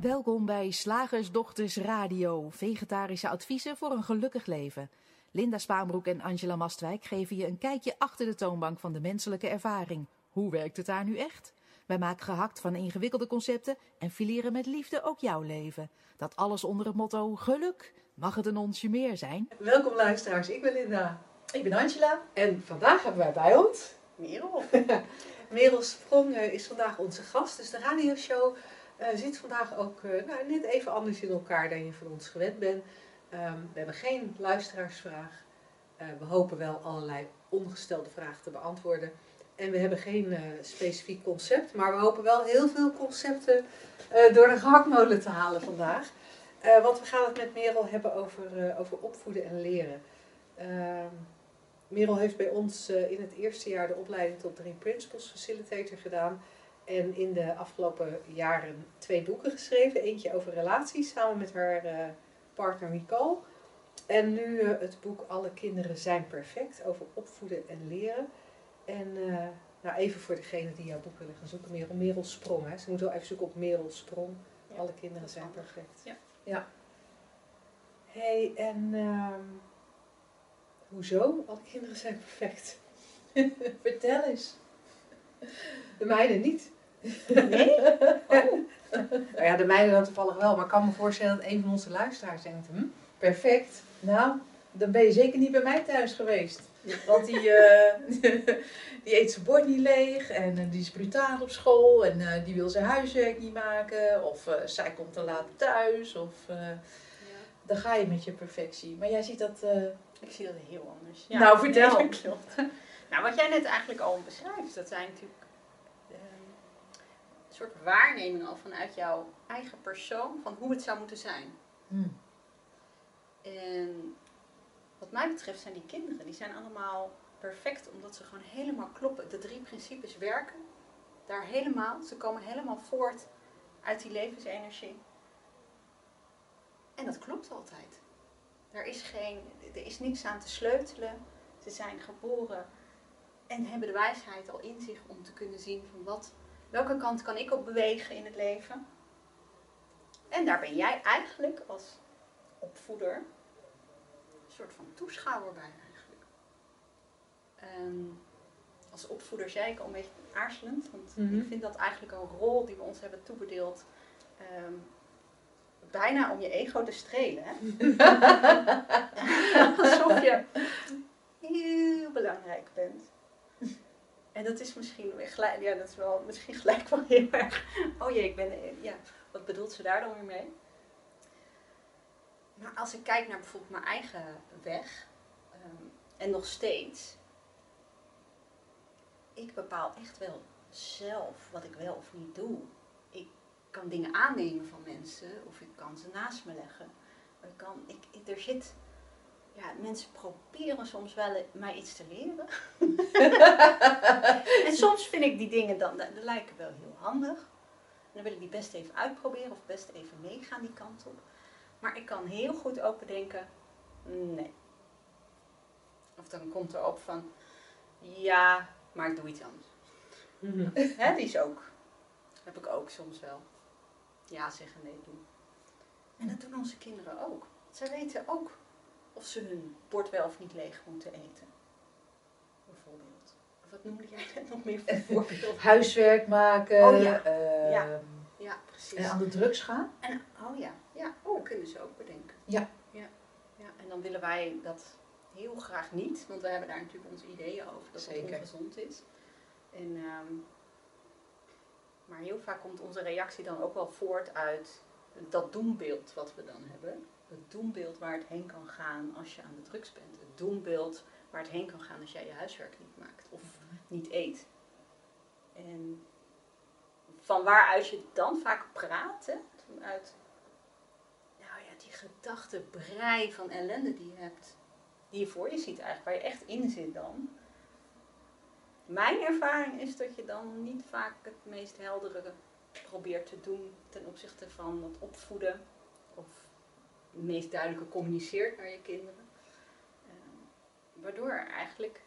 Welkom bij Slagersdochters Radio, vegetarische adviezen voor een gelukkig leven. Linda Spaanbroek en Angela Mastwijk geven je een kijkje achter de toonbank van de menselijke ervaring. Hoe werkt het daar nu echt? Wij maken gehakt van ingewikkelde concepten en fileren met liefde ook jouw leven. Dat alles onder het motto geluk. Mag het een onsje meer zijn? Welkom luisteraars, ik ben Linda. Ik ben Angela. En vandaag hebben wij bij ons... Merel. Merel Sprong is vandaag onze gast. Dus de radioshow zit vandaag ook uh, nou, net even anders in elkaar dan je van ons gewend bent. Um, we hebben geen luisteraarsvraag. Uh, we hopen wel allerlei ongestelde vragen te beantwoorden. En we hebben geen specifiek concept, maar we hopen wel heel veel concepten door de gehaktmolen te halen vandaag. want we gaan het met Merel hebben over, over opvoeden en leren. Ehm, Merel heeft bij ons in het eerste jaar de opleiding tot Drie Principles Facilitator gedaan. En in de afgelopen jaren twee boeken geschreven. Eentje over relaties samen met haar uh, partner Nicole. En nu uh, het boek Alle kinderen zijn perfect over opvoeden en leren. En uh, nou even voor degene die jouw boek willen gaan zoeken. Merel, Merel Sprong. Hè. Ze moeten wel even zoeken op Merel Sprong. Ja, Alle kinderen zijn perfect. Ja. ja. hey, en ehm, hoezo? Alle kinderen zijn perfect. Vertel eens. De mijne niet. Nee? Oh. nou ja, de mijne dan toevallig wel. Maar ik kan me voorstellen dat een van onze luisteraars denkt... Hm, perfect. Nou, dan ben je zeker niet bij mij thuis geweest. Want die, uh, die eet zijn bord niet leeg en uh, die is brutaal op school en uh, die wil zijn huiswerk niet maken. Of zij komt te laat thuis. Of ja. dan ga je met je perfectie. Maar jij ziet dat... Ik zie dat heel anders. Ja, nou, vertel. Nee, klopt. nou, wat jij net eigenlijk al beschrijft, dat zijn natuurlijk soort waarneming al vanuit jouw eigen persoon van hoe het zou moeten zijn. Hmm. En wat mij betreft zijn die kinderen, die zijn allemaal perfect omdat ze gewoon helemaal kloppen. De drie principes werken daar helemaal. Ze komen helemaal voort uit die levensenergie. En dat klopt altijd. Er is, geen, er is niks aan te sleutelen. Ze zijn geboren en hebben de wijsheid al in zich om te kunnen zien van wat Welke kant kan ik op bewegen in het leven? En daar ben jij eigenlijk als opvoeder een soort van toeschouwer bij eigenlijk. Um, als opvoeder zei ik al een beetje aarzelend, want mm -hmm. ik vind dat eigenlijk een rol die we ons hebben toebedeeld. Um, bijna om je ego te strelen. Hè? Alsof je heel belangrijk bent. En dat is misschien gelijk, ja, dat is wel misschien gelijk wel heel erg. Oh jee, ik ben, ja, wat bedoelt ze daar dan weer mee? Maar als ik kijk naar bijvoorbeeld mijn eigen weg, um, en nog steeds, ik bepaal echt wel zelf wat ik wel of niet doe. Ik kan dingen aannemen van mensen, of ik kan ze naast me leggen. Ik kan, ik er zit ja, mensen proberen soms wel mij iets te leren. en soms vind ik die dingen dan, die lijken wel heel handig. En dan wil ik die best even uitproberen of best even meegaan die kant op. Maar ik kan heel goed ook bedenken, nee. Of dan komt er op van, ja, maar ik doe iets anders. Mm Hè, die is ook, heb ik ook soms wel. Ja zeggen, nee doen. En dat doen onze kinderen ook. Zij weten ook of ze hun bord wel of niet leeg moeten eten. Bijvoorbeeld. Of wat noemde jij net nog meer voor voorbeeld? Huiswerk maken. Oh ja. Uh, ja. ja, precies. En aan de drugs gaan. En, oh ja, ja. Oh, dat kunnen ze ook bedenken. Ja. ja. ja. En dan willen wij dat heel graag niet, want we hebben daar natuurlijk onze ideeën over dat Zeker. het ongezond is. En, um, maar heel vaak komt onze reactie dan ook wel voort uit dat doembeeld wat we dan hebben het doembeeld waar het heen kan gaan als je aan de drugs bent. Het doembeeld waar het heen kan gaan als jij je huiswerk niet maakt of niet eet. En van waaruit je dan vaak praat, hè? vanuit nou ja, die gedachtebrei van ellende die je hebt, die je voor je ziet eigenlijk, waar je echt in zit dan. Mijn ervaring is dat je dan niet vaak het meest heldere probeert te doen ten opzichte van het opvoeden het meest duidelijke communiceert naar je kinderen. Uh, waardoor er eigenlijk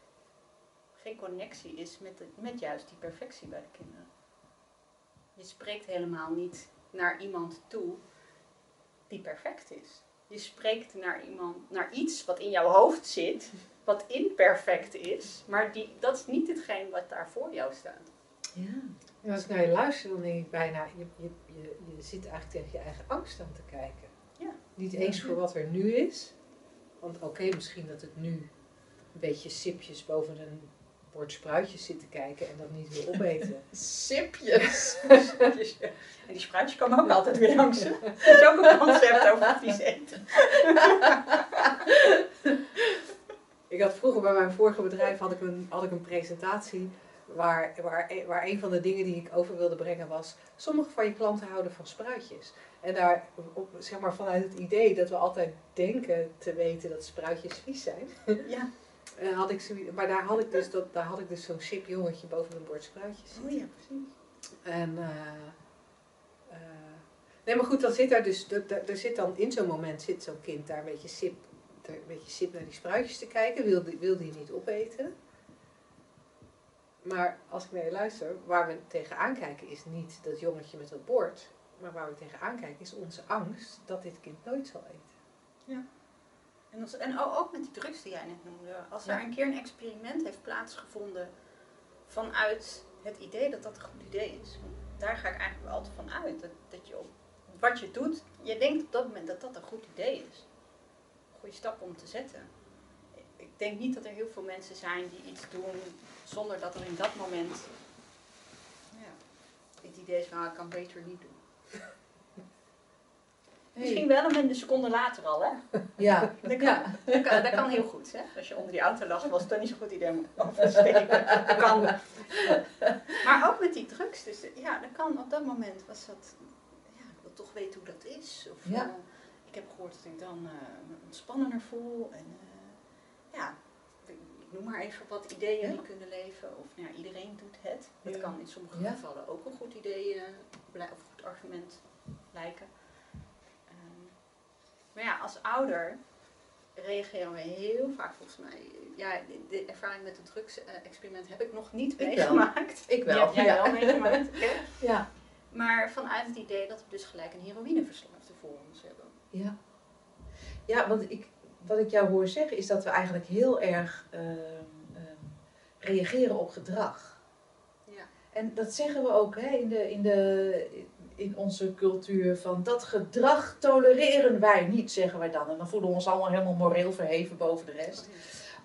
geen connectie is met, de, met juist die perfectie bij de kinderen. Je spreekt helemaal niet naar iemand toe die perfect is. Je spreekt naar iemand, naar iets wat in jouw hoofd zit, wat imperfect is, maar die, dat is niet hetgeen wat daar voor jou staat. Ja. En als ik naar je luister, dan denk ik bijna, je, je, je, je zit eigenlijk tegen je eigen angst aan te kijken. Niet eens voor wat er nu is. Want oké, misschien dat het nu een beetje sipjes boven een bord spruitjes zit te kijken en dat niet wil opeten. Sipjes. Ja. En die spruitjes komen ook altijd weer langs. Dat is ook een concept over vies eten. Ik had vroeger bij mijn vorige bedrijf had ik een, had ik een presentatie waar, waar, waar een van de dingen die ik over wilde brengen was, sommige van je klanten houden van spruitjes. En daar, op, zeg maar vanuit het idee dat we altijd denken te weten dat spruitjes vies zijn, Ja. En had ik maar daar had ik dus, dat, daar had ik dus zo'n sip jongetje boven een bord spruitjes zitten. Oh ja, precies. En, eh, eh, nee, maar goed, dan zit daar dus, er, zit dan in zo'n moment zit zo'n kind daar een beetje sip, een beetje sip naar die spruitjes te kijken, wil die, wil die niet opeten. Maar als ik naar je luister, waar we tegenaan kijken is niet dat jongetje met dat bord, maar waar we tegenaan kijken is onze angst dat dit kind nooit zal eten. En, als, en ook met die drugs die jij net noemde. Als er Ja. een keer een experiment heeft plaatsgevonden vanuit het idee dat dat een goed idee is. Daar ga ik eigenlijk wel altijd van uit. Dat, dat je op wat je doet, je denkt op dat moment dat dat een goed idee is. Een goede stap om te zetten. Ik- denk niet dat er heel veel mensen zijn die iets doen zonder dat er in dat moment ja, het idee is van ah, ik kan beter niet doen. Misschien wel een seconde later al, hè? Ja. Dat kan, Ja. dat kan, dat kan heel goed, hè? Als je onder die auto lag, was het dan niet zo'n goed idee om over te steken. Dat kan. Maar ook met die drugs, dus ja, dat kan op dat moment was dat, ja, ik wil toch weten hoe dat is. Of, Ja. eh, ik heb gehoord dat ik dan eh, me ontspannender voel. En eh, ja, ik, ik noem maar even wat ideeën die kunnen leven. Of nou ja, iedereen doet het. Ja. kan in sommige gevallen ook een goed idee eh, of een goed argument lijken. Ehm, maar ja, als ouder reageren we heel vaak volgens mij. Ja, de, ervaring met het drugsexperiment heb ik nog niet Ik wel. meegemaakt. Ik wel. Heb jij ja. wel meegemaakt. Ja. Maar vanuit het idee dat we dus gelijk een heroïneverslaafde voor ons hebben. Ja, ja want ik, wat ik jou hoor zeggen is dat we eigenlijk heel erg ehm, ehm, reageren op gedrag. Ja. En dat zeggen we ook hè, in, de, in, de, in onze cultuur van dat gedrag tolereren wij niet, zeggen wij dan. En dan voelen we ons allemaal helemaal moreel verheven boven de rest.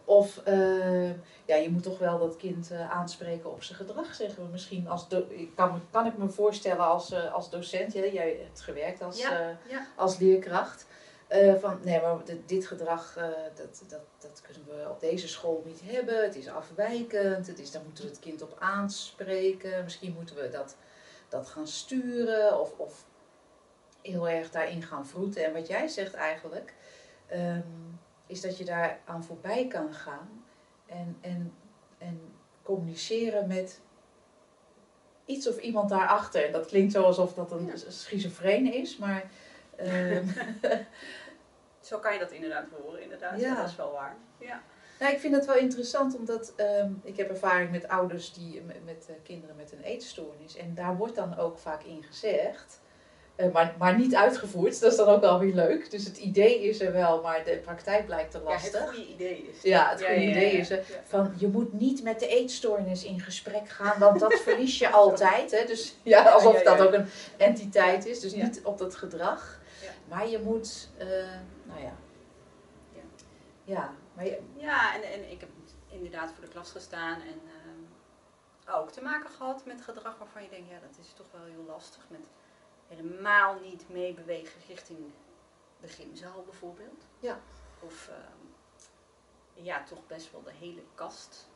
Of eh, ja, je moet toch wel dat kind eh, aanspreken op zijn gedrag, zeggen we misschien. Als kan, kan ik me voorstellen als, eh, als docent, hè? jij hebt gewerkt als, Ja. eh, Ja. als leerkracht. Eh, van nee, maar dit, gedrag eh, dat, dat, dat kunnen we op deze school niet hebben. Het is afwijkend. Het is, daar moeten we het kind op aanspreken. Misschien moeten we dat, dat gaan sturen of, of heel erg daarin gaan vroeten. En wat jij zegt eigenlijk, ehm, is dat je daar aan voorbij kan gaan en, en, en communiceren met iets of iemand daarachter. En dat klinkt zo alsof dat een Ja. schizofreen is, maar ehm, Zo kan je dat inderdaad horen, inderdaad. Ja. Ja. Dat is wel waar. Ja. Nou, ik vind het wel interessant, omdat ehm, ik heb ervaring met ouders die met, met eh, kinderen met een eetstoornis. En daar wordt dan ook vaak in gezegd, eh, maar, maar niet uitgevoerd. Dat is dan ook wel weer leuk. Dus het idee is er wel, maar de praktijk blijkt te ja, lastig. het goede idee is. Ja, het Ja, goede ja, ja, idee ja. is er. Ja. Van, je moet niet met de eetstoornis in gesprek gaan, want dat verlies je altijd. Hè? Dus ja, alsof Ja, ja, ja. dat ook een entiteit is. Dus Ja. niet op dat gedrag. Maar je moet, eh, nou ja. Ja. Ja, maar je, Ja, en, en ik heb inderdaad voor de klas gestaan en ehm, ook te maken gehad met gedrag waarvan je denkt, ja, dat is toch wel heel lastig. Met helemaal niet meebewegen richting de gymzaal bijvoorbeeld. Ja. Of ehm, ja, toch best wel de hele kast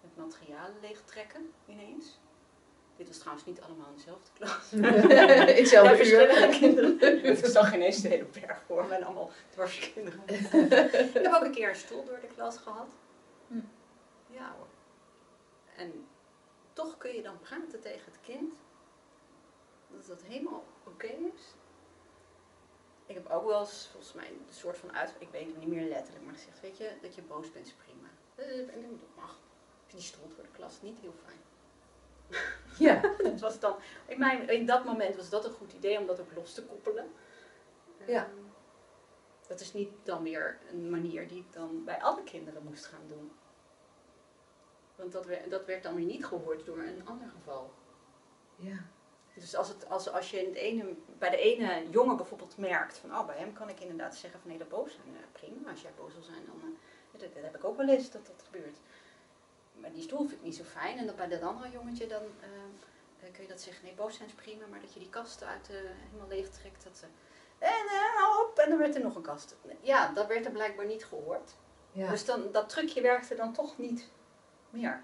met materialen leegtrekken ineens. Dit was trouwens niet allemaal in dezelfde klas. in hetzelfde Ja, verschillende kinderen. Het is dan geen eens de hele berg voor me en allemaal dwarskinderen. ik heb ook een keer een stoel door de klas gehad. Hm. Ja hoor. En toch kun je dan praten tegen het kind. Dat dat helemaal oké is. Ik heb ook wel eens, volgens mij, een soort van uit... Ik weet het niet meer letterlijk, maar gezegd, weet je, dat je boos bent is prima. Eh, En dat mag. Ik vind die stoel door de klas niet heel fijn. Ja. dat was dan, in, mijn, in dat moment was dat een goed idee om dat ook los te koppelen. Ja. Ehm, dat is niet dan weer een manier die ik dan bij alle kinderen moest gaan doen. Want dat, werd, dat werd dan weer niet gehoord door een ander geval. Ja. Dus als, het, als, als je in het ene, bij de ene jongen bijvoorbeeld merkt van, oh bij hem kan ik inderdaad zeggen van nee, dat boos zijn, eh, prima. Als jij boos wil zijn, dan eh, dat, dat heb ik ook wel eens dat dat gebeurt. Maar die stoel vind ik niet zo fijn. En dan bij dat andere jongetje dan eh, eh, kun je dat zeggen, nee, boos zijn is prima, maar dat je die kast uit eh, helemaal leeg trekt. Dat, en hou op, en dan werd er nog een kast. Ja, dat werd er blijkbaar niet gehoord. Ja. Dus dan, dat trucje werkte dan toch niet meer.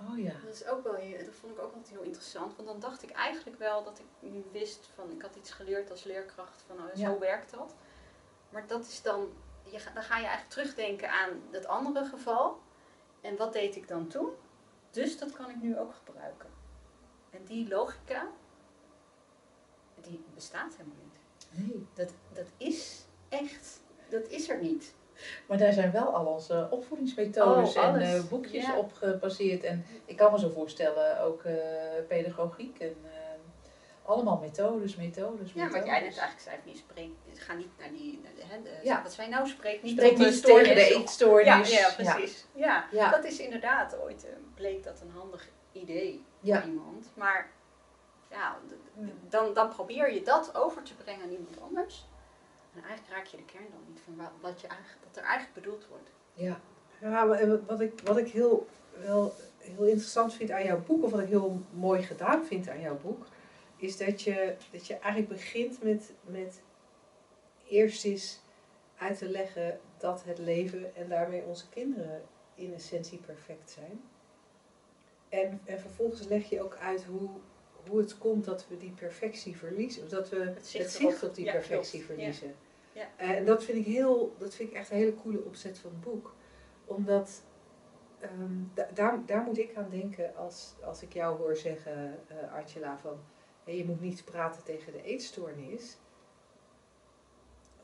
Oh ja. Dat, is ook wel, dat vond ik ook altijd heel interessant. Want dan dacht ik eigenlijk wel dat ik wist van, ik had iets geleerd als leerkracht van, oh, zo Ja. werkt dat. Maar dat is dan, je, dan ga je eigenlijk terugdenken aan dat andere geval. En wat deed ik dan toen? Dus dat kan ik nu ook gebruiken. En die logica, die bestaat helemaal niet. Nee. Dat, dat is echt, dat is er niet. Maar daar zijn wel al onze opvoedingsmethodes Oh, en eh, boekjes Ja. op gebaseerd. En ik kan me zo voorstellen, ook eh, pedagogiek en eh, allemaal methodes, methodes, Ja, wat jij net eigenlijk zei, van je spreekt, ga niet naar die, naar de, hè, de- Ja. wat zij nou spreekt, niet Spreek de niet tegen de eetstoornis. Ja, ja, precies. Ja. Ja. dat is inderdaad ooit, eh, bleek dat een handig idee Ja. voor iemand. Maar ja, dan, dan probeer je dat over te brengen aan iemand anders. En eigenlijk raak je de kern dan niet van wa- wat, je eigenlijk, wat er eigenlijk bedoeld wordt. Ja. Ja, maar en wat ik, wat ik heel, wel heel interessant vind aan jouw boek, of wat ik heel mooi gedaan vind aan jouw boek, is dat je, dat je eigenlijk begint met, met eerst eens uit te leggen dat het leven en daarmee onze kinderen in essentie perfect zijn. En, en vervolgens leg je ook uit hoe, hoe het komt dat we die perfectie verliezen. Of dat we het zicht op die Ja, perfectie klopt. Verliezen. Ja. Eh, En dat vind, ik heel, dat vind ik echt een hele coole opzet van het boek. Omdat ehm, da- daar, daar moet ik aan denken als, als ik jou hoor zeggen, eh Angela, van hé, je moet niet praten tegen de eetstoornis.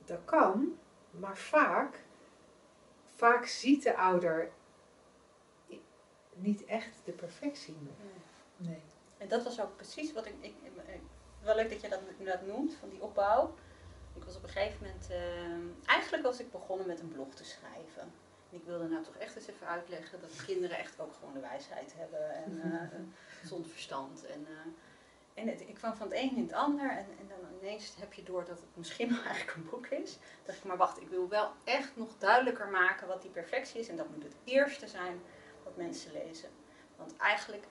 Dat kan, maar vaak, vaak ziet de ouder niet echt de perfectie meer. Nee. En dat was ook precies wat ik, ik, ik- wel leuk dat je dat, dat noemt, van die opbouw. Ik was op een gegeven moment, eh, eigenlijk was ik begonnen met een blog te schrijven. En ik wilde nou toch echt eens even uitleggen dat kinderen echt ook gewoon de wijsheid hebben en eh gezond verstand. En, eh, en het, ik kwam van het een in het ander en, en dan ineens heb je door dat het misschien wel eigenlijk een boek is. Dan dacht ik, maar wacht, ik wil wel echt nog duidelijker maken wat die perfectie is. En dat moet het eerste zijn wat mensen lezen. Want eigenlijk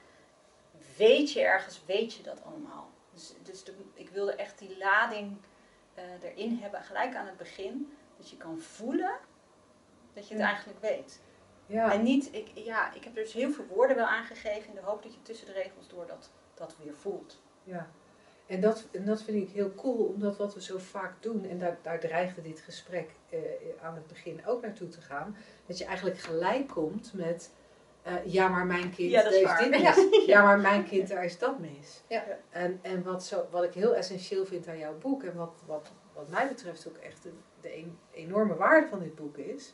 weet je ergens, weet je dat allemaal. Dus, dus de- ik wilde echt die lading eh, erin hebben, gelijk aan het begin. Dat je kan voelen dat je het Ja. eigenlijk weet. Ja, En niet, ik, ja, ik heb er dus heel veel woorden wel aangegeven in de hoop dat je tussen de regels door dat, dat weer voelt. Ja, en dat, en dat vind ik heel cool, omdat wat we zo vaak doen, en daar, daar dreigde dit gesprek eh, aan het begin ook naartoe te gaan, dat je eigenlijk gelijk komt met, eh, ja maar mijn kind, Ja, is waar. dit mis. Ja. maar mijn kind, daar is dat mis. Ja. En, en wat, zo, wat ik heel essentieel vind aan jouw boek, en wat, wat, wat mij betreft ook echt de, de een- enorme waarde van dit boek is,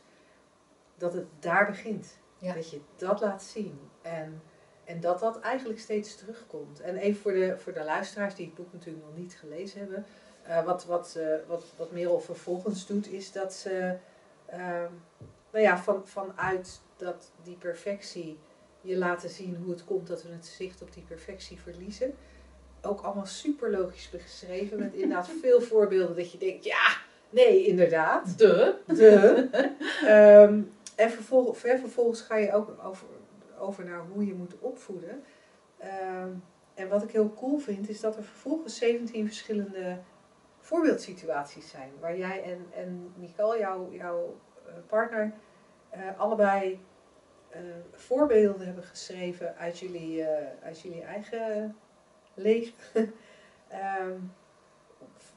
dat het daar begint. Ja. Dat je dat laat zien. En, en dat dat eigenlijk steeds terugkomt. En even voor de, voor de luisteraars die het boek natuurlijk nog niet gelezen hebben. eh, wat, wat, eh, wat, wat Merel vervolgens doet, is dat ze ehm, nou ja, van, vanuit dat, die perfectie je laten zien hoe het komt dat we het zicht op die perfectie verliezen. Ook allemaal super logisch beschreven. Met inderdaad veel voorbeelden dat je denkt, ja, nee, inderdaad. De. De. Ehm, en vervolgens, vervolgens ga je ook over, over naar hoe je moet opvoeden. Ehm, en wat ik heel cool vind, is dat er vervolgens 17 verschillende voorbeeldsituaties zijn. Waar jij en, en Nicole, jouw, jouw eh, partner, eh, allebei eh, voorbeelden hebben geschreven uit jullie, uit jullie eigen leven. Ehm,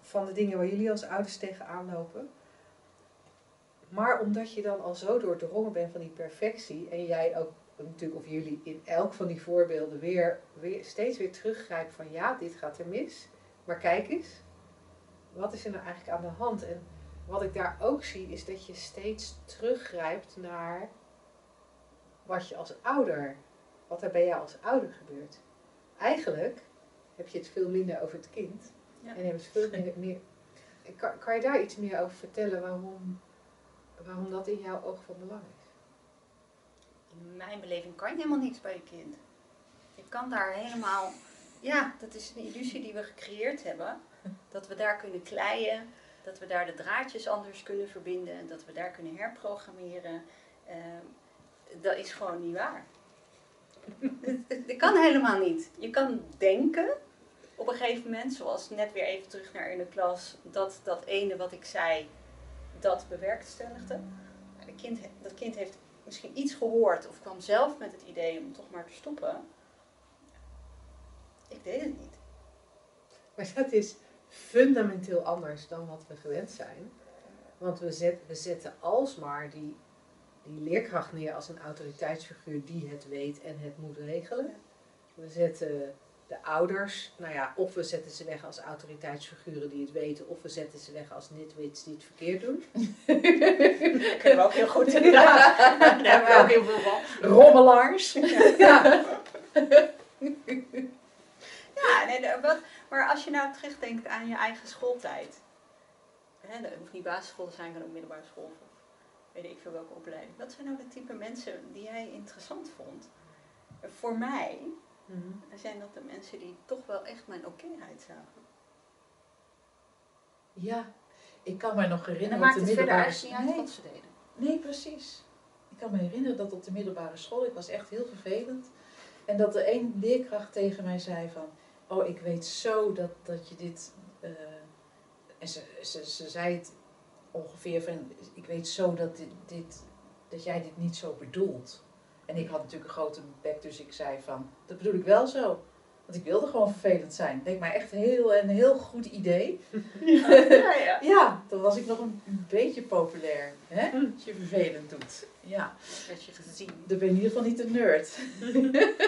van de dingen waar jullie als ouders tegenaan lopen. Maar omdat je dan al zo doordrongen bent van die perfectie en jij ook natuurlijk of jullie in elk van die voorbeelden weer, weer steeds weer teruggrijpt van ja, dit gaat er mis. Maar kijk eens, wat is er nou eigenlijk aan de hand? En wat ik daar ook zie is dat je steeds teruggrijpt naar wat je als ouder, wat er bij jou als ouder gebeurt. eigenlijk heb je het veel minder over het kind. Ja. En hebben ze veel meer... meer kan, kan je daar iets meer over vertellen waarom, waarom dat in jouw oog van belang is? In mijn beleving kan je helemaal niets bij je kind. Je kan daar helemaal. Ja, dat is een illusie die we gecreëerd hebben. Dat we daar kunnen kleien, dat we daar de draadjes anders kunnen verbinden, dat we daar kunnen herprogrammeren. Ehm, dat is gewoon niet waar. Dat kan helemaal niet. Je kan denken op een gegeven moment, zoals net weer even terug naar in de klas, dat dat ene wat ik zei, dat bewerkstelligde. Maar de kind, dat kind heeft misschien iets gehoord of kwam zelf met het idee om toch maar te stoppen. Ik deed het niet. Maar dat is fundamenteel anders dan wat we gewend zijn. Want we, we zetten alsmaar die, die leerkracht neer als een autoriteitsfiguur die het weet en het moet regelen. We zetten de ouders, nou ja, of we zetten ze weg als autoriteitsfiguren die het weten, of we zetten ze weg als nitwits die het verkeerd doen. Dat kunnen we ook heel goed. Ja. Daar hebben we ook heel veel van. Rommelaars. Ja. Ja, nee, wat, maar als je nou terugdenkt aan je eigen schooltijd. Hè, dat hoeft niet basisschool te zijn, kan ook middelbare school of weet ik veel welke opleiding. Wat zijn nou de type mensen die jij interessant vond? Voor mij zijn dat de mensen die toch wel echt mijn okéheid zagen. Ja, ik kan me nog En dan herinneren maakt op de verder middelbare eigenlijk niet uit Nee. wat ze deden. Nee, precies. Ik kan me herinneren dat op de middelbare school, ik was echt heel vervelend. En dat er één leerkracht tegen mij zei van, oh ik weet zo dat, dat je dit... eh, en ze, ze, ze zei het ongeveer van, ik weet zo dat, dit, dit, dat jij dit niet zo bedoelt. En ik had natuurlijk een grote bek, dus ik zei van, dat bedoel ik wel zo. Want ik wilde gewoon vervelend zijn. Leek mij echt heel, een heel goed idee. Ja, ja. Ja, dan was ik nog een, beetje populair. Hè? Als je vervelend doet. Ja. Werd je gezien. Dan ben je in ieder geval niet een nerd.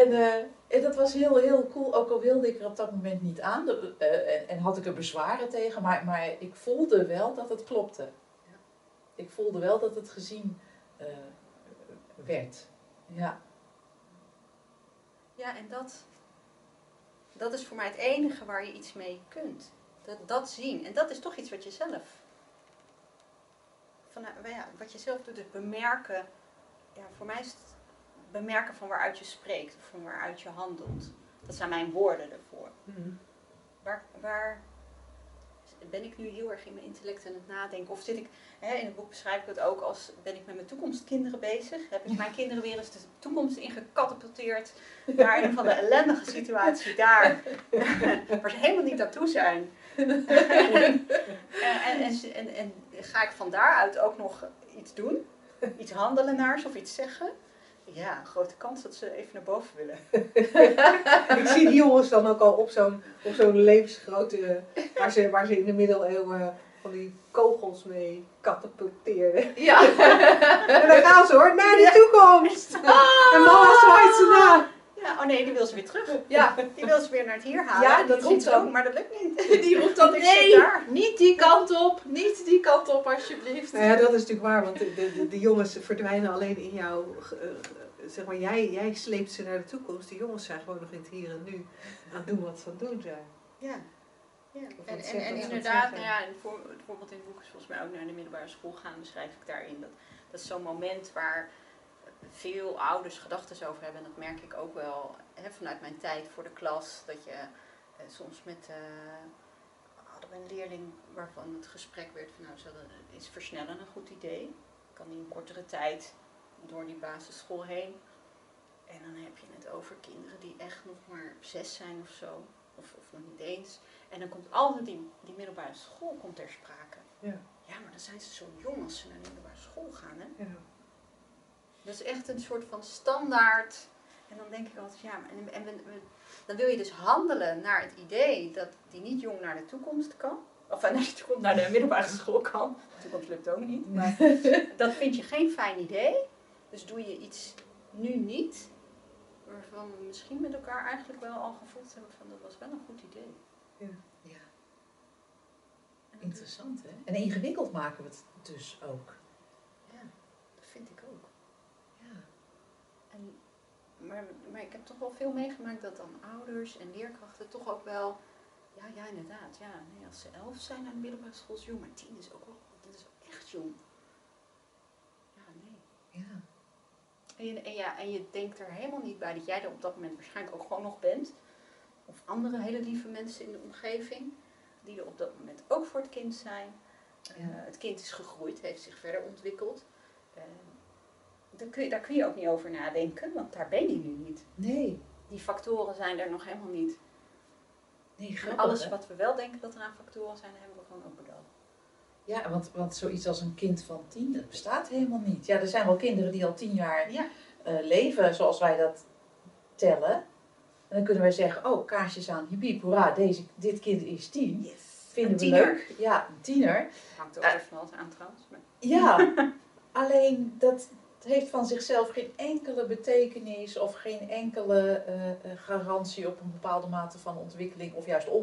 en, eh, en dat was heel, heel cool, ook al wilde ik er op dat moment niet aan. De- eh, en, en had ik er bezwaren tegen, maar, maar ik voelde wel dat het klopte. Ik voelde wel dat het gezien eh, werd. Ja. Ja, en dat, dat is voor mij het enige waar je iets mee kunt. Dat, dat zien. En dat is toch iets wat je zelf. Van, ja, wat je zelf doet, is bemerken. Ja, voor mij is het bemerken van waaruit je spreekt of van waaruit je handelt. Dat zijn mijn woorden ervoor. Waar, waar ben ik nu heel erg in mijn intellect aan het nadenken? Of zit ik, hè, in het boek beschrijf ik het ook als, ben ik met mijn toekomstkinderen bezig? Heb ik mijn kinderen weer eens de toekomst ingecatapulteerd naar een van de ellendige situatie daar, waar ze helemaal niet naartoe zijn? en, en, en, en, en ga ik van daaruit ook nog iets doen? Iets handelen naar ze of iets zeggen? Ja, een grote kans dat ze even naar boven willen. Ik zie die jongens dan ook al op zo'n op zo'n levensgrote, waar ze, waar ze in de middeleeuwen van die kogels mee katapulteerden. Ja. En dan gaan ze hoor, naar de toekomst! En mama zwaait ze na. Ja, oh nee, die wil ze weer terug. ja. Die wil ze weer naar het hier halen. Ja, Die dat roept ook, maar dat lukt niet. Die roept dan, Ik zit nee, daar. niet die kant op, niet die kant op alsjeblieft. Nou ja, dat is natuurlijk waar, want de, de, de jongens verdwijnen alleen in jou. eh, zeg maar, jij, jij sleept ze naar de toekomst. De jongens zijn gewoon nog in het hier en nu aan doen wat ze aan het doen zijn. Ja. ja. Of En, en, inderdaad, nou ja, een voor- het voorbeeld in het boek is volgens mij ook naar de middelbare school gaan, beschrijf ik daarin. Dat, dat is zo'n moment waar veel ouders gedachten over hebben. En dat merk ik ook wel hè, vanuit mijn tijd voor de klas. Dat je eh, soms met, eh, hadden we een leerling waarvan het gesprek werd van nou, is versnellen een goed idee? Kan die in kortere tijd door die basisschool heen? En dan heb je het over kinderen die echt nog maar zes zijn of zo. Of, of nog niet eens. En dan komt altijd die, die middelbare school komt ter sprake. Ja. Ja, maar dan zijn ze zo jong als ze naar de middelbare school gaan. Hè? Ja. Dat is echt een soort van standaard. En dan denk ik altijd, ja, en, en dan wil je dus handelen naar het idee dat die niet jong naar de toekomst kan. Of eh, naar de toekomst, naar de middelbare school kan. De toekomst lukt ook niet. Maar dat vind je geen fijn idee. Dus doe je iets nu niet. Waarvan we misschien met elkaar eigenlijk wel al gevoeld hebben van dat was wel een goed idee. Ja, interessant hè. En ingewikkeld maken we het dus ook. Ja, dat vind ik ook. Maar, maar ik heb toch wel veel meegemaakt dat dan ouders en leerkrachten toch ook wel, ja, ja inderdaad, ja, nee, als ze elf zijn aan de middelbare school is jong, maar tien is ook wel, dat is ook echt jong. Ja, nee. Ja. En je, en, ja, en je denkt er helemaal niet bij dat jij er op dat moment waarschijnlijk ook gewoon nog bent. Of andere hele lieve mensen in de omgeving, die er op dat moment ook voor het kind zijn. Eh, het kind is gegroeid, heeft zich verder ontwikkeld. Eh, daar, kun je, daar kun je ook niet over nadenken, want daar ben je nu niet. Nee. Die factoren zijn er nog helemaal niet. Nee, En grappig, alles hè? wat we wel denken dat er aan factoren zijn, hebben we gewoon ook bedacht. Ja, want, want zoiets als een kind van tien, dat bestaat helemaal niet. Ja, er zijn wel kinderen die al tien jaar Ja, eh, leven zoals wij dat tellen. En dan kunnen wij zeggen, oh, kaarsjes aan, hippie, hoera, deze, dit kind is tien. yes. Vinden Een we tiener. leuk. Ja, een tiener. Hangt ook Eh. even alles aan trouwens. maar- Ja, alleen dat heeft van zichzelf geen enkele betekenis of geen enkele eh, eh, garantie op een bepaalde mate van ontwikkeling of juist eh,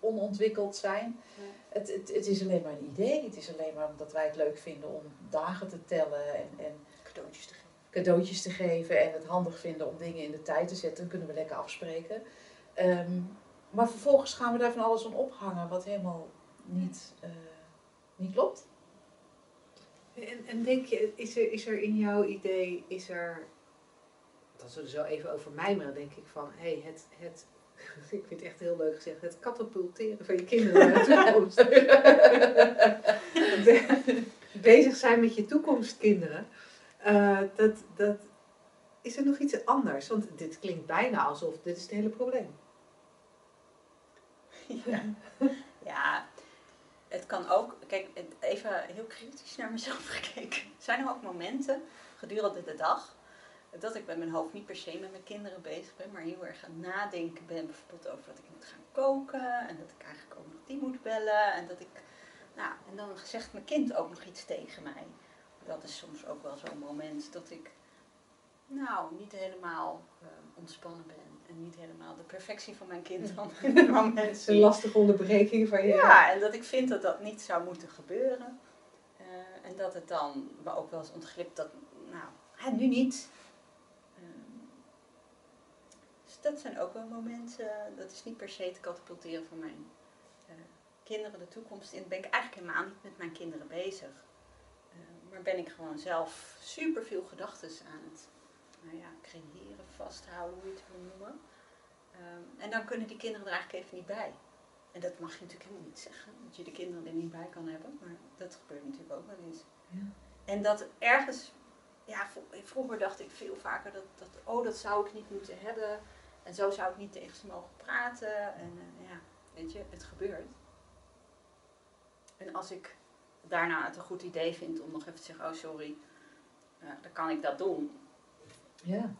onontwikkeld zijn. Het, het, het is alleen maar een idee. Het is alleen maar omdat wij het leuk vinden om dagen te tellen en, en cadeautjes te geven. cadeautjes te geven en het handig vinden om dingen in de tijd te zetten. Dan kunnen we lekker afspreken. Ehm, maar vervolgens gaan we daar van alles aan ophangen wat helemaal niet, niet klopt. En, en denk je, is er, is er in jouw idee, is er, dan zullen ze zo even over mij, maar denk ik van, hé, hey, het, het, ik vind het echt heel leuk gezegd, het katapulteren van je kinderen naar de toekomst. Be- Bezig zijn met je toekomstkinderen. Eh, dat, dat, is er nog iets anders? Want dit klinkt bijna alsof dit is het hele probleem. Ja. ja, het kan ook, kijk, even heel kritisch naar mezelf gekeken. Zijn er ook momenten gedurende de dag dat ik met mijn hoofd niet per se met mijn kinderen bezig ben, maar heel erg aan nadenken ben, bijvoorbeeld over wat ik moet gaan koken en dat ik eigenlijk ook nog die moet bellen en dat ik, nou, en dan zegt mijn kind ook nog iets tegen mij. Dat is soms ook wel zo'n moment dat ik, nou, niet helemaal eh, ontspannen ben en niet helemaal de perfectie van mijn kind dan in het moment is een zie. lastige onderbreking van je. Ja, en dat ik vind dat dat niet zou moeten gebeuren. Eh, en dat het dan me ook wel eens ontglipt dat, nou, hè, nu niet. Ehm, dus dat zijn ook wel momenten, dat is niet per se te katapulteren van mijn eh, kinderen de toekomst in. Ben ik eigenlijk helemaal niet met mijn kinderen bezig. Eh, maar ben ik gewoon zelf super veel gedachten aan het nou ja, creëren, vasthouden, hoe je het wil noemen. Ehm, en dan kunnen die kinderen er eigenlijk even niet bij. En dat mag je natuurlijk helemaal niet zeggen, dat je de kinderen er niet bij kan hebben. Maar dat gebeurt natuurlijk ook wel eens. Ja. En dat ergens, ja, vro- vroeger dacht ik veel vaker dat, dat, oh, dat zou ik niet moeten hebben. En zo zou ik niet tegen ze mogen praten. En eh, ja, weet je, het gebeurt. En als ik daarna het een goed idee vind om nog even te zeggen, oh sorry, eh, dan kan ik dat doen. Ja.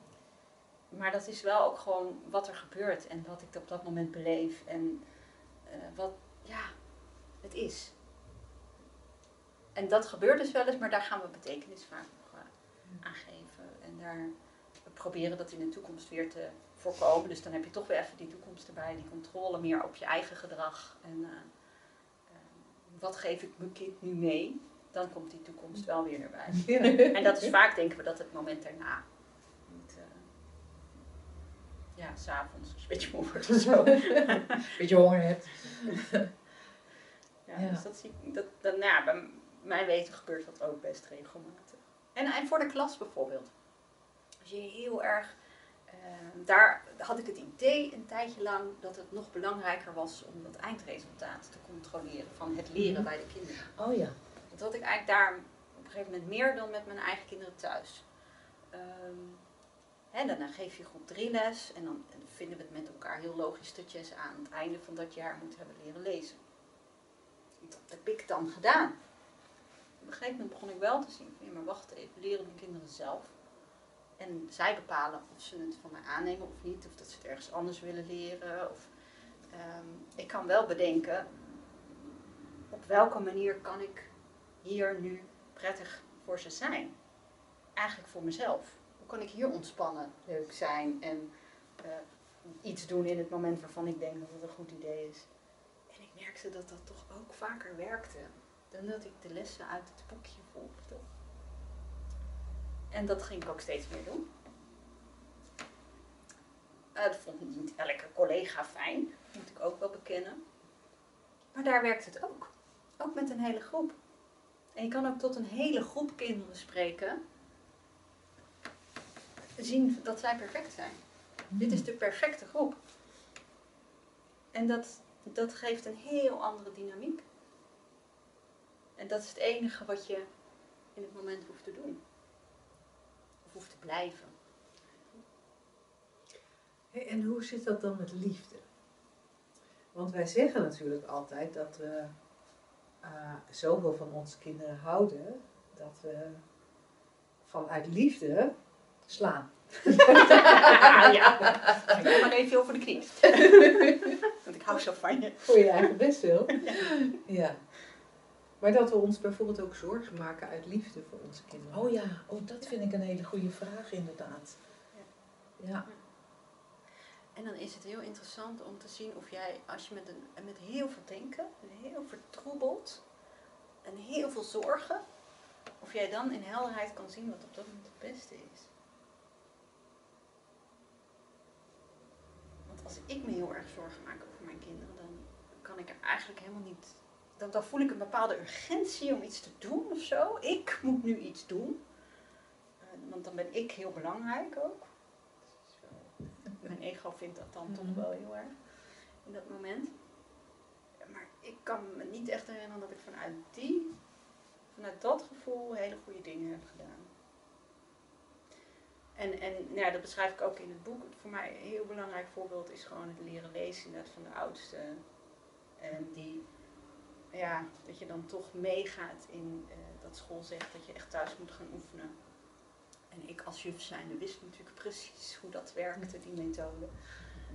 Maar dat is wel ook gewoon wat er gebeurt en wat ik op dat moment beleef. En eh, wat, ja, het is. En dat gebeurt dus wel eens, maar daar gaan we betekenis vaak nog eh, aan geven. En daar we proberen dat in de toekomst weer te voorkomen. Dus dan heb je toch weer even die toekomst erbij, die controle meer op je eigen gedrag. En eh, wat geef ik mijn kind nu mee? Dan komt die toekomst wel weer erbij. Ja. En dat is vaak, denken we, dat het moment daarna. Ja, s'avonds als je een beetje moe wordt of zo. Beetje honger hebt. Ja, Ja. Dus dat zie ik, dat, dat, nou ja, bij mijn weten gebeurt dat ook best regelmatig. En, en voor de klas bijvoorbeeld. Als je heel erg, eh, daar had ik het idee een tijdje lang dat het nog belangrijker was om dat eindresultaat te controleren van het leren Mhm. bij de kinderen. Oh ja. Dat had ik eigenlijk daar op een gegeven moment meer dan met mijn eigen kinderen thuis. Ehm, hè, daarna geef je groep drie les en dan vinden we het met elkaar heel logisch dat je ze aan het einde van dat jaar moet hebben leren lezen. Dat heb ik dan gedaan. Op een gegeven moment begon ik wel te zien maar wacht even, leren mijn kinderen zelf. En zij bepalen of ze het van mij aannemen of niet, of dat ze het ergens anders willen leren. Of, ehm, ik kan wel bedenken, op welke manier kan ik hier nu prettig voor ze zijn? Eigenlijk voor mezelf. Hoe kan ik hier ontspannen, leuk zijn en eh, iets doen in het moment waarvan ik denk dat het een goed idee is? En ik merkte dat dat toch ook vaker werkte dan dat ik de lessen uit het boekje volgde. En dat ging ik ook steeds meer doen. Dat vond niet elke collega fijn, moet ik ook wel bekennen. Maar daar werkt het ook. Ook met een hele groep. En je kan ook tot een hele groep kinderen spreken. Zien dat zij perfect zijn. Dit is de perfecte groep. En dat, dat geeft een heel andere dynamiek. En dat is het enige wat je in het moment hoeft te doen. Of hoeft te blijven. En hoe zit dat dan met liefde? Want wij zeggen natuurlijk altijd dat we uh, zoveel van onze kinderen houden, dat we vanuit liefde slaan. ja, ga maar even over de knie. Want ik hou zo van je. Voor je eigen best wil. Ja. Maar dat we ons bijvoorbeeld ook zorgen maken uit liefde voor onze kinderen. Oh ja, oh, dat vind ik een hele goede vraag inderdaad. Ja. En dan is het heel interessant om te zien of jij, als je met, een, met heel veel denken, heel vertroebeld en heel veel zorgen, of jij dan in helderheid kan zien wat op dat moment het beste is. Want als ik me heel erg zorgen maak over mijn kinderen, dan kan ik er eigenlijk helemaal niet. Dan, dan voel ik een bepaalde urgentie om iets te doen of zo. Ik moet nu iets doen. Uh, want dan ben ik heel belangrijk ook mijn ego vindt dat dan toch wel heel erg in dat moment. Maar ik kan me niet echt herinneren dat ik vanuit die, vanuit dat gevoel hele goede dingen heb gedaan. En, en nou dat beschrijf ik ook in het boek. Voor mij een heel belangrijk voorbeeld is gewoon het leren lezen van de oudste. En die, ja, dat je dan toch meegaat in uh, dat school zegt dat je echt thuis moet gaan oefenen. En ik als juf zijnde wist natuurlijk precies hoe dat werkte, die methode.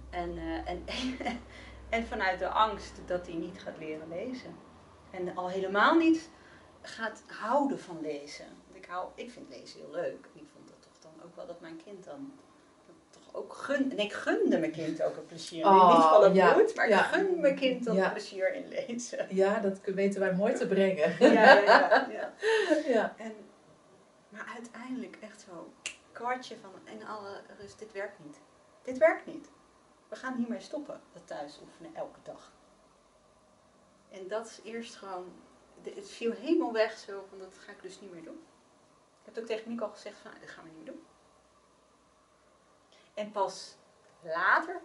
En, uh, en, en vanuit de angst dat hij niet gaat leren lezen. En al helemaal niet gaat houden van lezen. Ik, hou, ik vind lezen heel leuk vond dat toch dan ook wel dat mijn kind dan toch ook gun. En ik gunde mijn kind ook een plezier. Oh, niet van het ja, bloed, maar ja. ik gun mijn kind dan ja. plezier in lezen. Ja, dat weten wij mooi te brengen. Ja, ja, ja. En, maar uiteindelijk echt zo kwartje van in alle rust, dit werkt niet. Dit werkt niet. We gaan hiermee stoppen, dat thuis oefenen elke dag. En dat is eerst gewoon, het viel helemaal weg zo van dat ga ik dus niet meer doen. Ik heb het ook tegen Nico al gezegd van, dat gaan we niet meer doen. En pas later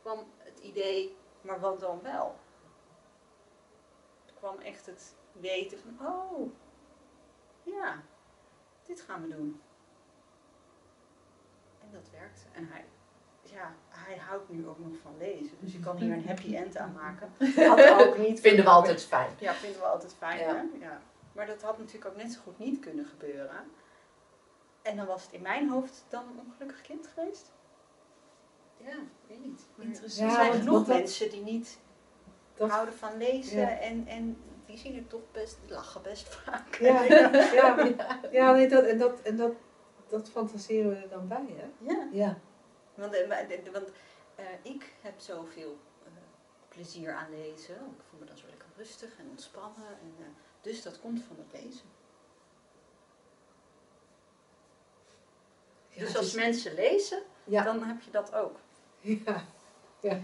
kwam het idee, maar wat dan wel? Er kwam echt het weten van, oh, ja, dit gaan we doen. En dat werkt. En hij, ja, hij houdt nu ook nog van lezen. Dus je kan hier een happy end aan maken. Had ook niet vinden we altijd fijn. Ja, vinden we altijd fijn. Ja. Hè? ja. Maar dat had natuurlijk ook net zo goed niet kunnen gebeuren. En dan was het in mijn hoofd dan een ongelukkig kind geweest. Ja, weet niet. Interessant. er zijn genoeg mensen die niet houden van lezen en, en die zien er toch best, lachen best vaak. Ja, ja, ja, ja nee, dat, en, dat, en dat, dat fantaseren we er dan bij, hè? Ja. ja. Want, eh, want uh, ik heb zoveel uh, plezier aan lezen. Ik voel me dan zo lekker rustig en ontspannen. En, uh, dus dat komt van het lezen. Ja, dus als is... mensen lezen, ja. dan heb je dat ook. Ja, ja.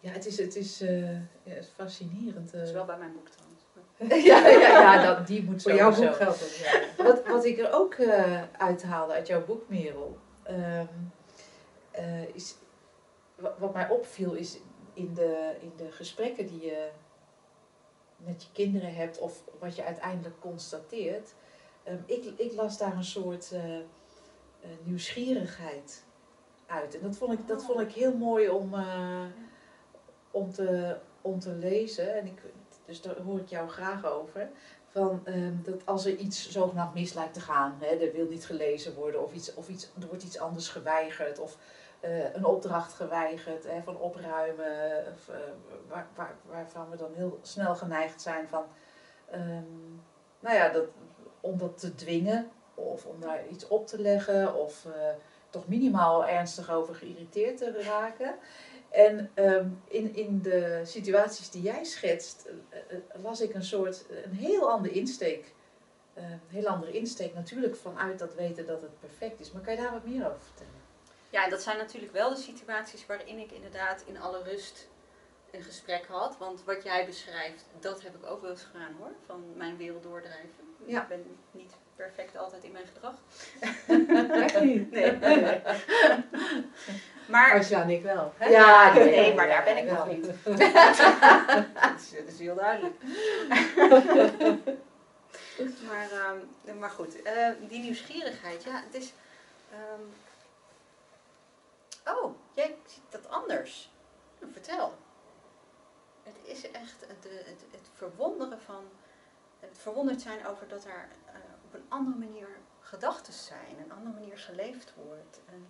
Ja, het is, het is, uh, ja, fascinerend. Dat is wel bij mijn boek trouwens. ja, ja, ja dat, die moet Voor jouw boek geldt Ja. Wat, wat ik er ook uh, uithaalde uit jouw boek, Merel, um, uh, is, wat mij opviel is in de, in de gesprekken die je met je kinderen hebt of wat je uiteindelijk constateert. Um, ik, ik las daar een soort uh, nieuwsgierigheid uit. En dat vond ik, dat vond ik heel mooi om, om, te, om te lezen. En ik, dus daar hoor ik jou graag over. Van, um, dat als er iets zogenaamd mis lijkt te gaan, hè, er wil niet gelezen worden of, iets, of iets, er wordt iets anders geweigerd of uh, een opdracht geweigerd hè, van opruimen, of, uh, waar, waar, waarvan we dan heel snel geneigd zijn van, um, nou ja, dat, om dat te dwingen of om daar iets op te leggen of toch minimaal ernstig over geïrriteerd te raken. En um, in, in de situaties die jij schetst, uh, las ik een soort, een heel andere insteek. Uh, een heel andere insteek natuurlijk vanuit dat weten dat het perfect is. Maar kan je daar wat meer over vertellen? Ja, en dat zijn natuurlijk wel de situaties waarin ik inderdaad in alle rust een gesprek had. Want wat jij beschrijft, dat heb ik ook wel eens gedaan hoor. Van mijn wereld doordrijven. Ja. Ik ben niet perfect altijd in mijn gedrag. Echt niet. Nee. nee. maar, Als ik wel. Hè? Ja, nee, nee, maar daar ben ik ja. nog niet. dat, is, dat is heel duidelijk. maar, ehm, maar goed, eh, die nieuwsgierigheid, ja, het is... ehm, oh, jij ziet dat anders. Nou, vertel. Het is echt het, het, het verwonderen van... Het verwonderd zijn over dat er eh, op een andere manier gedachten zijn. Een andere manier geleefd wordt. En,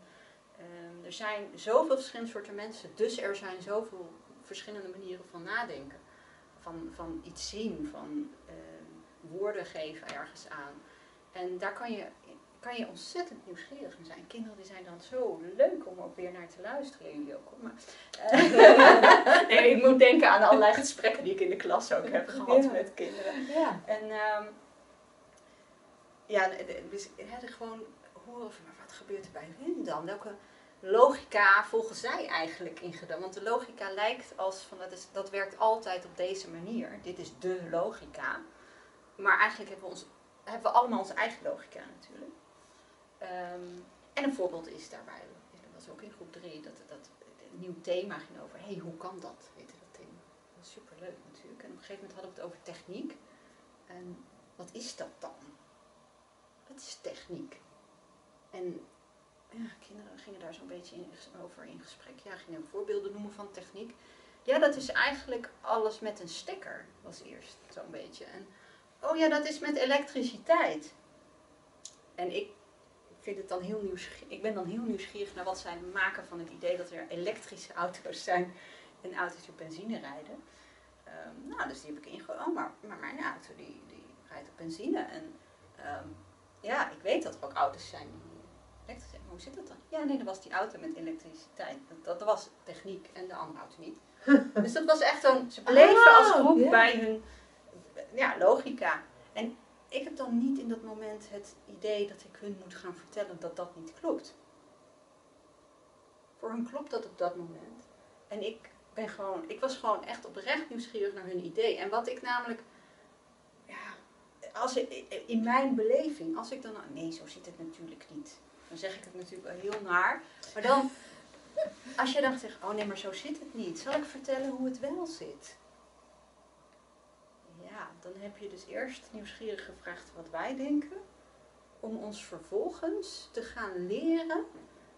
ehm, er zijn zoveel verschillende soorten mensen. Dus er zijn zoveel verschillende manieren van nadenken. Van, van iets zien, van ehm, woorden geven ergens aan. En daar kan je, kan je ontzettend nieuwsgierig in zijn. Kinderen die zijn dan zo leuk om ook weer naar te luisteren. Jullie ook. Maar, eh, nee, ik moet denken aan allerlei gesprekken die ik in de klas ook heb gehad Ja. met kinderen. Ja. En ehm, ja, dus er gewoon horen van, maar wat gebeurt er bij hun dan? Welke logica volgen zij eigenlijk in gedaan? Want de logica lijkt als van, dat, is, dat werkt altijd op deze manier. Dit is de logica. Maar eigenlijk hebben we, ons, hebben we allemaal onze eigen logica natuurlijk. Ehm, en een voorbeeld is daarbij, dat was ook in groep 3, dat, dat een nieuw thema ging over, hey, hoe kan dat? Weet je, dat thema. Dat was superleuk natuurlijk. En op een gegeven moment hadden we het over techniek. En wat is dat dan? Wat is techniek? En ja, kinderen gingen daar zo'n beetje over in gesprek. Ja, gingen voorbeelden noemen van techniek. Ja, dat is eigenlijk alles met een stekker, was eerst zo'n beetje. En oh ja, dat is met elektriciteit. En ik vind het dan heel nieuwsgierig. Ik ben dan heel nieuwsgierig naar wat zij maken van het idee dat er elektrische auto's zijn en auto's die op benzine rijden. Ehm, nou, dus die heb ik ingehouden. Oh, maar, maar mijn auto die, die rijdt op benzine. En ehm, ja, ik weet dat er ook auto's zijn die elektrisch zijn. Hoe zit dat dan? Ja, nee, dat was die auto met elektriciteit. Dat, dat was techniek en de andere auto niet. dus dat was echt zo'n... Ze bleven als groep bij hun ja, logica. En ik heb dan niet in dat moment het idee dat ik hun moet gaan vertellen dat dat niet klopt. Voor hun klopt dat op dat moment. En ik ben gewoon, ik was gewoon echt oprecht nieuwsgierig naar hun idee. En wat ik namelijk, als ik, in mijn beleving, als ik dan, nee, zo zit het natuurlijk niet. Dan zeg ik het natuurlijk wel heel naar. Maar dan, als je dan zegt, oh nee, maar zo zit het niet. Zal ik vertellen hoe het wel zit? Ja, dan heb je dus eerst nieuwsgierig gevraagd wat wij denken. Om ons vervolgens te gaan leren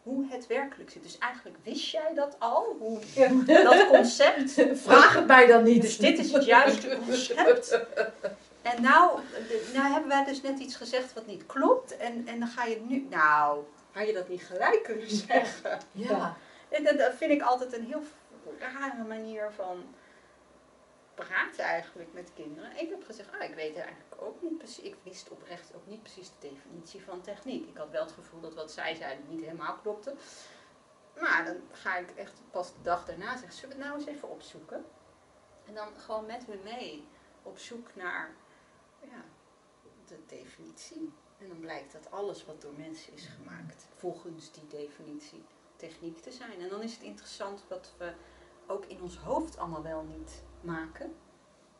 hoe het werkelijk zit. Dus eigenlijk wist jij dat al, hoe dat concept. Vraag het mij dan niet. Dus dit is het juiste concept. En nou, nou hebben wij dus net iets gezegd wat niet klopt. En, en dan ga je nu, nou, had je dat niet gelijk kunnen zeggen. Ja. En dat, dat vind ik altijd een heel rare manier van praten eigenlijk met kinderen. Ik heb gezegd, ah, ik weet eigenlijk ook niet precies, ik wist oprecht ook niet precies de definitie van techniek. Ik had wel het gevoel dat wat zij zeiden niet helemaal klopte. Maar dan ga ik echt pas de dag daarna zeggen, zullen we het nou eens even opzoeken? En dan gewoon met hun mee op zoek naar ja, de definitie. En dan blijkt dat alles wat door mensen is gemaakt, volgens die definitie, techniek te zijn. En dan is het interessant wat we ook in ons hoofd allemaal wel niet maken.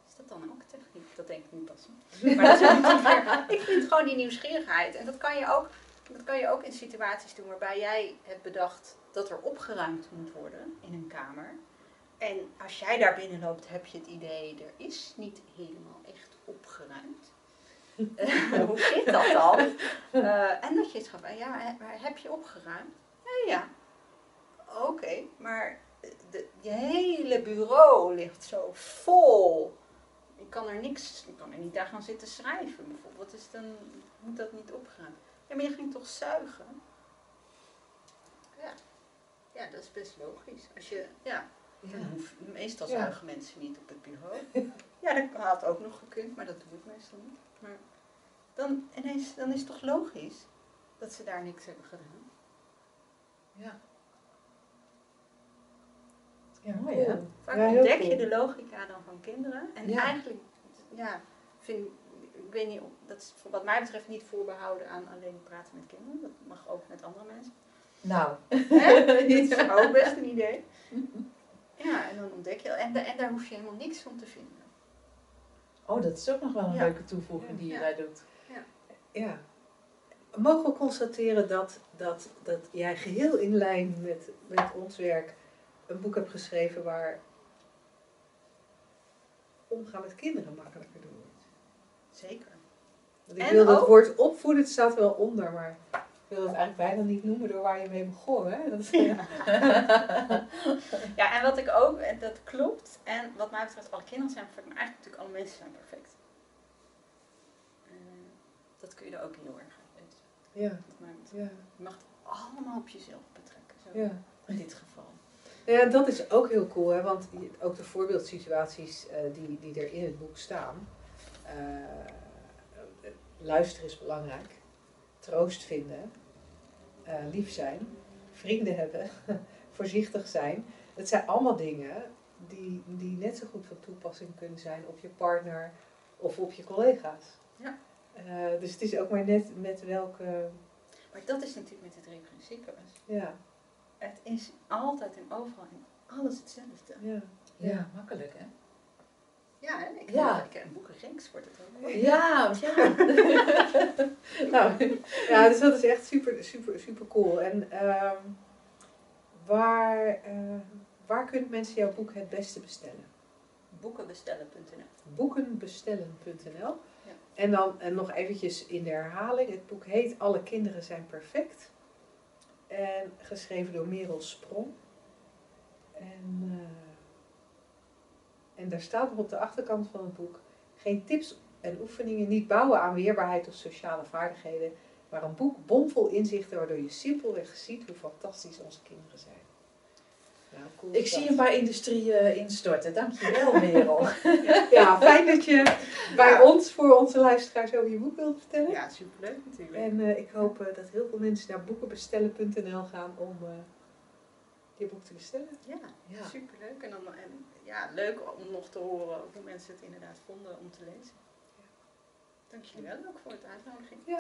Is dat dan ook techniek? Dat denk ik nu pas. Maar dat is niet. Ik vind gewoon die nieuwsgierigheid. En dat kan, je ook, dat kan je ook in situaties doen waarbij jij hebt bedacht dat er opgeruimd moet worden in een kamer. En als jij daar binnen loopt, heb je het idee, er is niet helemaal echt opgeruimd. Eh, hoe zit dat dan? Eh, en dat je het gaat, ja, heb je opgeruimd? Ja, ja. Oké, maar de, je hele bureau ligt zo vol. Ik kan er niks, ik kan er niet daar gaan zitten schrijven bijvoorbeeld. Dus dan moet dat niet opgeruimd. Ja, maar je ging toch zuigen? Ja. Ja, dat is best logisch. Als je, ja, meestal zuigen mensen niet op het bureau. Ja, dat had ook nog gekund, maar dat doe ik meestal niet. Maar dan ineens, dan is het toch logisch dat ze daar niks hebben gedaan. Ja. Ja, Mooi, cool. hè? Vaak Ja, ontdek cool. je de logica dan van kinderen. En Ja. eigenlijk, ja, vind, ik weet niet, dat is wat mij betreft niet voorbehouden aan alleen praten met kinderen. Dat mag ook met andere mensen. Nou. Hè? Dat is ook best een idee. Ja, en dan ontdek je, en, en daar hoef je helemaal niks van te vinden. Oh, dat is ook nog wel een Ja. leuke toevoeging die je Ja. daar doet. Ja. Mogen we constateren dat, dat, dat jij geheel in lijn met, met ons werk een boek hebt geschreven waar omgaan met kinderen makkelijker door wordt? Zeker. Want ik En wil dat ook- woord opvoeden, het staat wel onder, maar wil het eigenlijk bijna niet noemen door waar je mee begon. Hè? Dat is, Ja, en wat ik ook, en dat klopt, en wat mij betreft, alle kinderen zijn perfect, maar eigenlijk natuurlijk alle mensen zijn perfect. Eh, dat kun je er ook heel erg uit ja, ja, Je mag het allemaal op jezelf betrekken, zo ja. in dit geval. Ja, dat is ook heel cool, hè? want ook de voorbeeldsituaties eh, die, die er in het boek staan. eh, luisteren is belangrijk, troost vinden, eh, lief zijn, vrienden hebben, voorzichtig zijn. Het zijn allemaal dingen die, die net zo goed van toepassing kunnen zijn op je partner of op je collega's. Ja. Eh, dus het is ook maar net met welke. Maar dat is natuurlijk met het drie principes. Ja, Het is altijd en overal in alles hetzelfde. ja. Ja, makkelijk hè? Ja, hè? Ik, Ja. ik, een boekenrenks wordt het ook. Ja, ja. Nou, ja, dus dat is echt super, super, super cool. En ehm, waar, eh, waar kunnen mensen jouw boek het beste bestellen? Boekenbestellen.nl Boekenbestellen.nl Ja. En dan en nog eventjes in de herhaling. Het boek heet Alle kinderen zijn perfect. En geschreven door Merel Sprong. En, eh, en daar staat nog op de achterkant van het boek... Geen tips en oefeningen, niet bouwen aan weerbaarheid of sociale vaardigheden... maar een boek bomvol inzichten waardoor je simpelweg ziet hoe fantastisch onze kinderen zijn. Nou, cool Ik zie een paar industrieën instorten. Dankjewel, Merel. Ja, fijn dat je bij ons voor onze luisteraars over je boek wilt vertellen. Ja, superleuk natuurlijk. En eh, ik hoop eh, dat heel veel mensen naar boekenbestellen.nl gaan om eh, je boek te bestellen. Ja, Ja. superleuk. En, dan, en ja, leuk om nog te horen hoe mensen het inderdaad vonden om te lezen. Dank jullie wel ook voor het uitnodiging. Ja.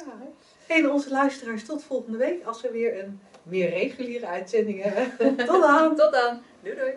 En onze luisteraars tot volgende week als we weer een meer reguliere uitzending hebben. Tot dan! Tot dan. Doei doei.